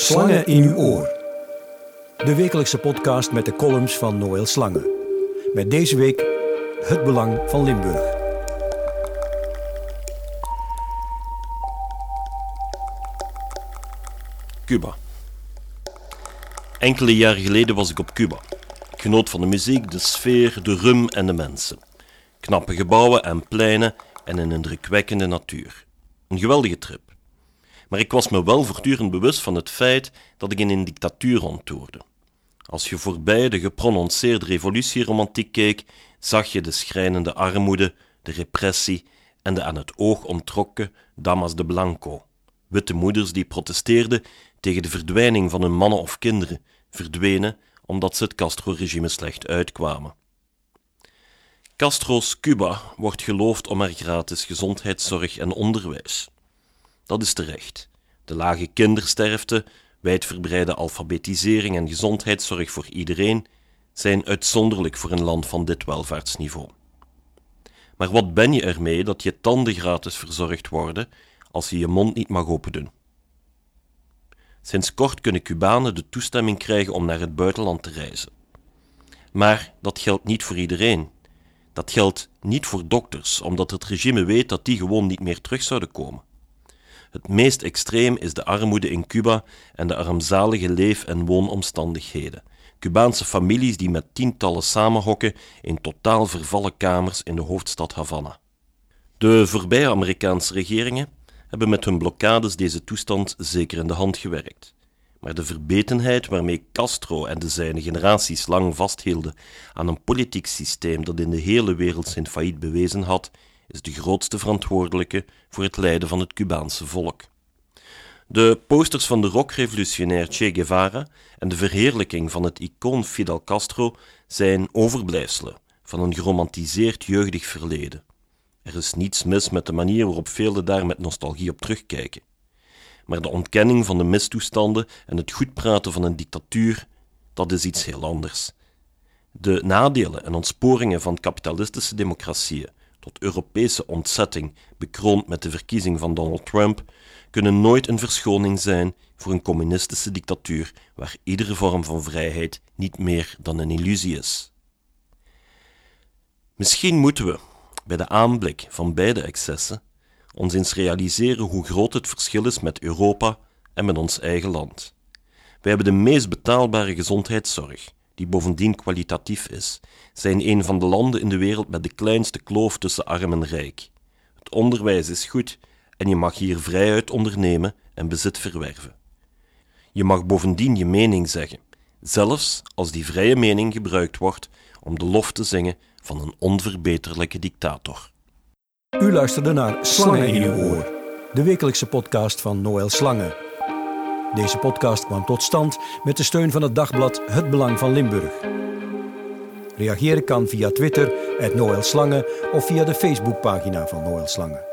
Slangen in uw oor. De wekelijkse podcast met de columns van Noël Slangen. Met deze week het belang van Limburg. Cuba. Enkele jaren geleden was ik op Cuba. Ik genoot van de muziek, de sfeer, de rum en de mensen. Knappe gebouwen en pleinen en een indrukwekkende natuur. Een geweldige trip. Maar ik was me wel voortdurend bewust van het feit dat ik in een dictatuur rondtoerde. Als je voorbij de geprononceerde revolutieromantiek keek, zag je de schrijnende armoede, de repressie en de aan het oog ontrokken damas de blanco. Witte moeders die protesteerden tegen de verdwijning van hun mannen of kinderen, verdwenen omdat ze het Castro-regime slecht uitkwamen. Castro's Cuba wordt geloofd om haar gratis gezondheidszorg en onderwijs. Dat is terecht. De lage kindersterfte, wijdverbreide alfabetisering en gezondheidszorg voor iedereen zijn uitzonderlijk voor een land van dit welvaartsniveau. Maar wat ben je ermee dat je tanden gratis verzorgd worden als je je mond niet mag opendoen? Sinds kort kunnen Cubanen de toestemming krijgen om naar het buitenland te reizen. Maar dat geldt niet voor iedereen. Dat geldt niet voor dokters, omdat het regime weet dat die gewoon niet meer terug zouden komen. Het meest extreem is de armoede in Cuba en de armzalige leef- en woonomstandigheden. Cubaanse families die met tientallen samenhokken in totaal vervallen kamers in de hoofdstad Havana. De voorbije Amerikaanse regeringen hebben met hun blokkades deze toestand zeker in de hand gewerkt. Maar de verbetenheid waarmee Castro en de zijne generaties lang vasthielden aan een politiek systeem dat in de hele wereld zijn failliet bewezen had, is de grootste verantwoordelijke voor het lijden van het Cubaanse volk. De posters van de rockrevolutionair Che Guevara en de verheerlijking van het icoon Fidel Castro zijn overblijfselen van een geromantiseerd jeugdig verleden. Er is niets mis met de manier waarop velen daar met nostalgie op terugkijken. Maar de ontkenning van de mistoestanden en het goedpraten van een dictatuur, dat is iets heel anders. De nadelen en ontsporingen van kapitalistische democratieën, Europese ontzetting, bekroond met de verkiezing van Donald Trump, kunnen nooit een verschoning zijn voor een communistische dictatuur waar iedere vorm van vrijheid niet meer dan een illusie is. Misschien moeten we, bij de aanblik van beide excessen, ons eens realiseren hoe groot het verschil is met Europa en met ons eigen land. Wij hebben de meest betaalbare gezondheidszorg, die bovendien kwalitatief is, zijn een van de landen in de wereld met de kleinste kloof tussen arm en rijk. Het onderwijs is goed en je mag hier vrijuit ondernemen en bezit verwerven. Je mag bovendien je mening zeggen, zelfs als die vrije mening gebruikt wordt om de lof te zingen van een onverbeterlijke dictator. U luisterde naar Slangen in uw oor, de wekelijkse podcast van Noël Slangen. Deze podcast kwam tot stand met de steun van het dagblad Het Belang van Limburg. Reageren kan via Twitter, Noël Slangen of via de Facebookpagina van Noël Slangen.